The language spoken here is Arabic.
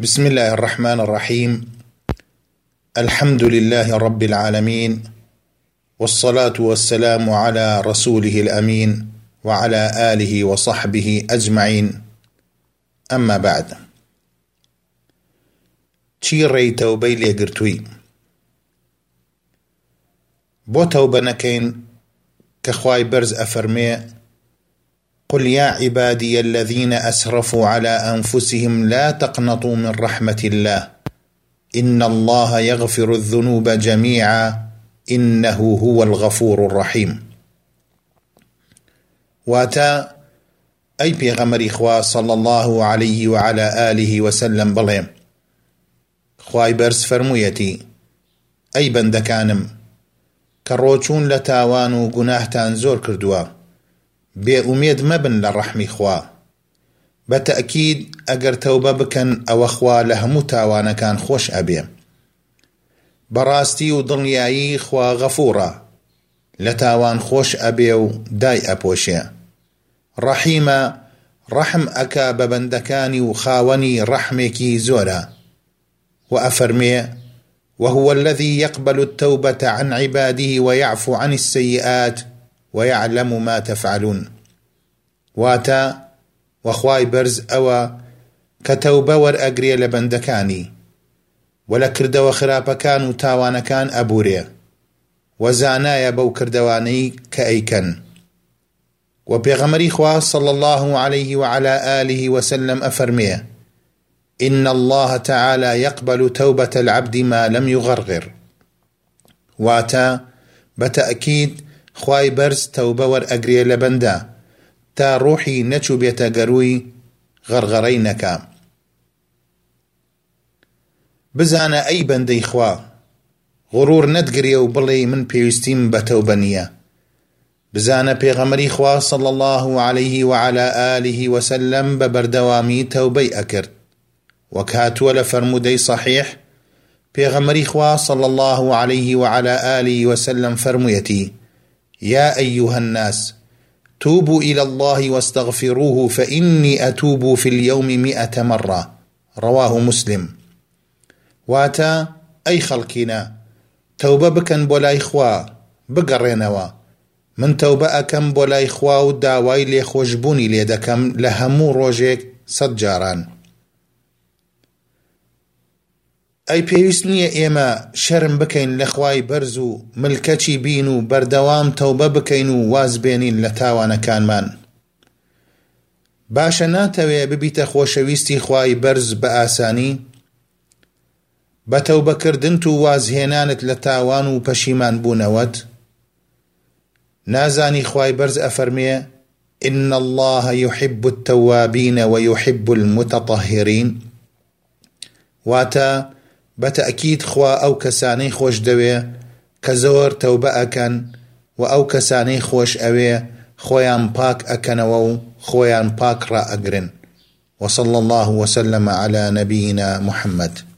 بسم الله الرحمن الرحيم الحمد لله رب العالمين والصلاه والسلام على رسوله الامين وعلى اله وصحبه اجمعين اما بعد چی ڕێی تەوبەی لێگرتووی بۆ تەوبە خوای بەرز ئەفەرمێ قل يا عبادي الذين أسرفوا على أنفسهم لا تقنطوا من رحمة الله. إن الله يغفر الذنوب جميعا. إنه هو الغفور الرحيم. واتا أي بيغمر اخوا صلى الله عليه وعلى آله وسلم بڵێ خوای بەرز فەرموویەتی ئەی بەندەکانم کە ڕۆچوون لە تاوان کردووە بێئومێد مەبن لە ڕەحمی خوا. بە تەئکید ئەگەر تەوبە بکەن ئەوە خوا لە هەموو تاوانەکان خۆش ئەبێ بەڕاستی و دڵنیایی خوا غەفوڕە لە تاوان خۆش ئەبێ و دای ئەپۆشێ ڕەحیمە ڕەحم ئەکا بە بەندەکانی و خاوەنی ڕەحمێکی زۆرە وأفرمي وهو الذي يقبل التوبة عن عباده ويعفو عن السيئات ويعلم ما تفعلون. واتا وخواي برز أوا كتوبة ورأقري لبندكاني. ولا كردەوە خراپەکان و تاوانەکان ئەبورێ وەزانایە بەو و خوا صلى الله عليه وعلى آله وسلم أفرميه إن الله تعالى يقبل توبة العبد ما لم يغرغر. واتا بتأكيد خواي برز توبة ور أقري لبندا تا روحي نچو بيتا قروي غرغرينك بزانا أي بندي خوا غرور نتقري وبلي من بيوستيم بتوبنية بزانا بيغمري خوا صلى الله عليه وعلى آله وسلم ببردوامي توبي أكرت وكاتوا لفرمودي صحيح بيغمري خوا صلى الله عليه وعلى آله وسلم فرميتي يا أيها الناس توبوا إلى الله واستغفروه فإني أتوب في اليوم مئة مرة. رواه مسلم. واتا أي خلقنا توبة بكن بولاي خوا بقرينوا. من توبة أكم بولاي خوا وداواي لي خوشبوني ليدكم لهمو روجيك صدجاران ئەی پێویست نییە ئێمە شەرم بکەین لە خوای بەرز و ملکەچی بین و بەردەوام تەوبە بکەین و واز بێنین لە تاوانەکانمان. باشە ناتەوێ ببیتە خۆشەویستی خوای بەرز بە ئاسانی بە تەوبەکردن و وازهێنانت لە تاوان و پەشیمان بوونەوەت. نازانی خوای بەرز ئەفەرمێ إن الله يحب التوابين ويحب المتطهرين. بەتەئکید خوا ئەو کەسانەی خۆش دەوێ کە زۆر تەوبە ئەکەن و ئەو کەسانەی خۆش ئەوێ خۆیان پاک ئەکەنەوە و خۆیان پاک ڕائەگرن وصلى الله وسلم على نبينا محمد.